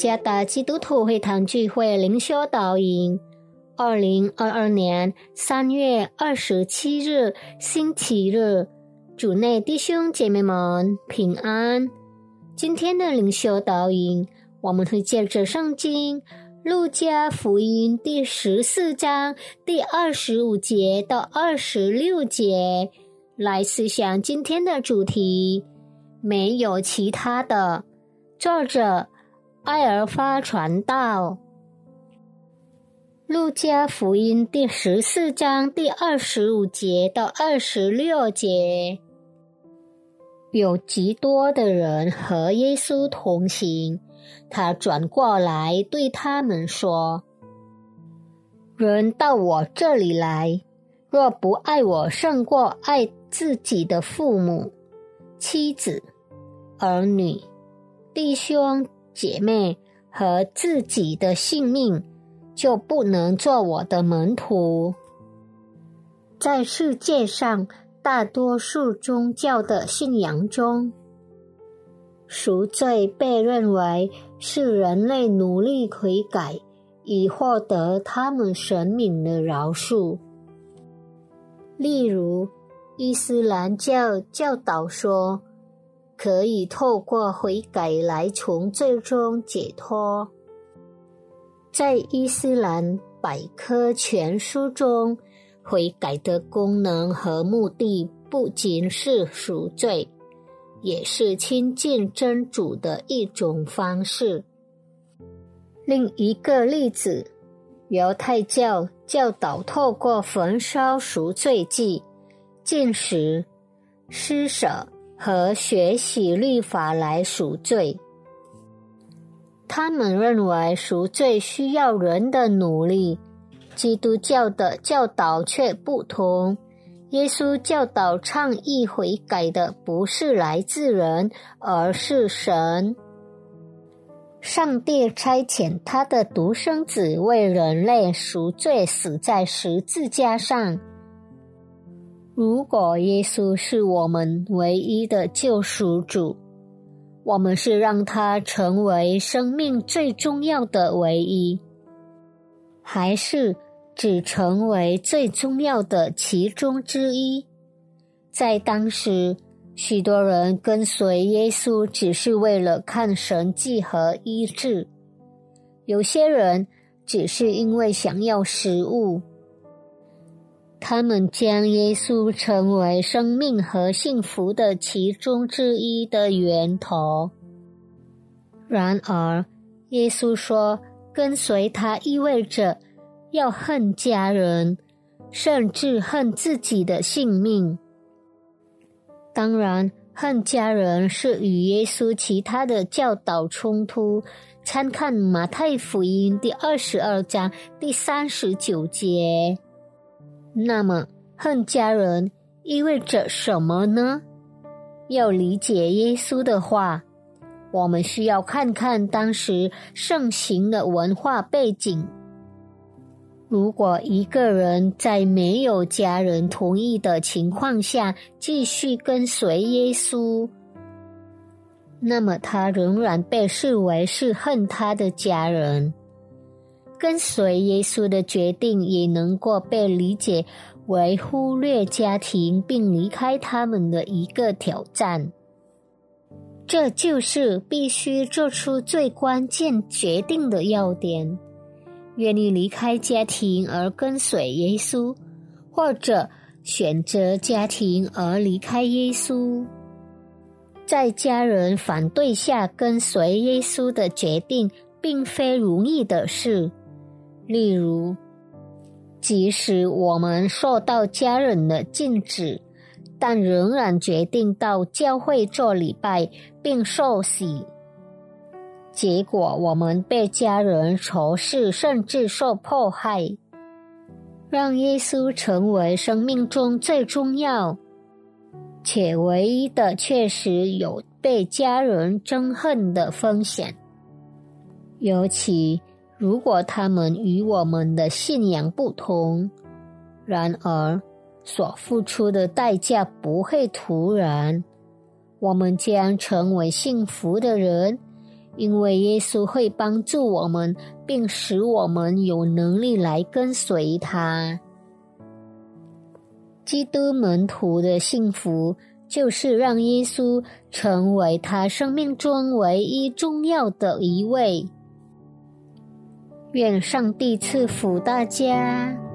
耶加达基督徒会堂聚会灵修导引，二零二二年三月二十七日星期日，主内弟兄姐妹们平安。今天的灵修导引，我们会借着圣经路加福音第十四章第二十五节到二十六节来思想今天的主题。没有其他的，作者。爱而发传道，路加福音第十四章第二十五节到二十六节，有极多的人和耶稣同行。他转过来对他们说：“人到我这里来，若不爱我胜过爱自己的父母、妻子、儿女、弟兄。”姐妹和自己的性命，就不能做我的门徒。在世界上大多数宗教的信仰中，赎罪被认为是人类努力悔改以获得他们神明的饶恕。例如，伊斯兰教教导说。可以透过悔改来从最终解脱。在伊斯兰百科全书中，悔改的功能和目的不仅是赎罪，也是亲近真主的一种方式。另一个例子，犹太教教导透过焚烧赎罪祭、进食、施舍。和学习律法来赎罪。他们认为赎罪需要人的努力，基督教的教导却不同。耶稣教导倡议悔改的不是来自人，而是神。上帝差遣他的独生子为人类赎罪，死在十字架上。如果耶稣是我们唯一的救赎主，我们是让他成为生命最重要的唯一，还是只成为最重要的其中之一？在当时，许多人跟随耶稣只是为了看神迹和医治，有些人只是因为想要食物。他们将耶稣成为生命和幸福的其中之一的源头。然而，耶稣说，跟随他意味着要恨家人，甚至恨自己的性命。当然，恨家人是与耶稣其他的教导冲突。参看马太福音第二十二章第三十九节。那么，恨家人意味着什么呢？要理解耶稣的话，我们需要看看当时盛行的文化背景。如果一个人在没有家人同意的情况下继续跟随耶稣，那么他仍然被视为是恨他的家人。跟随耶稣的决定也能够被理解为忽略家庭并离开他们的一个挑战。这就是必须做出最关键决定的要点：愿意离开家庭而跟随耶稣，或者选择家庭而离开耶稣。在家人反对下跟随耶稣的决定，并非容易的事。例如，即使我们受到家人的禁止，但仍然决定到教会做礼拜并受洗，结果我们被家人仇视，甚至受迫害。让耶稣成为生命中最重要且唯一的，确实有被家人憎恨的风险，尤其。如果他们与我们的信仰不同，然而所付出的代价不会突然，我们将成为幸福的人，因为耶稣会帮助我们，并使我们有能力来跟随他。基督门徒的幸福，就是让耶稣成为他生命中唯一重要的一位。愿上帝赐福大家。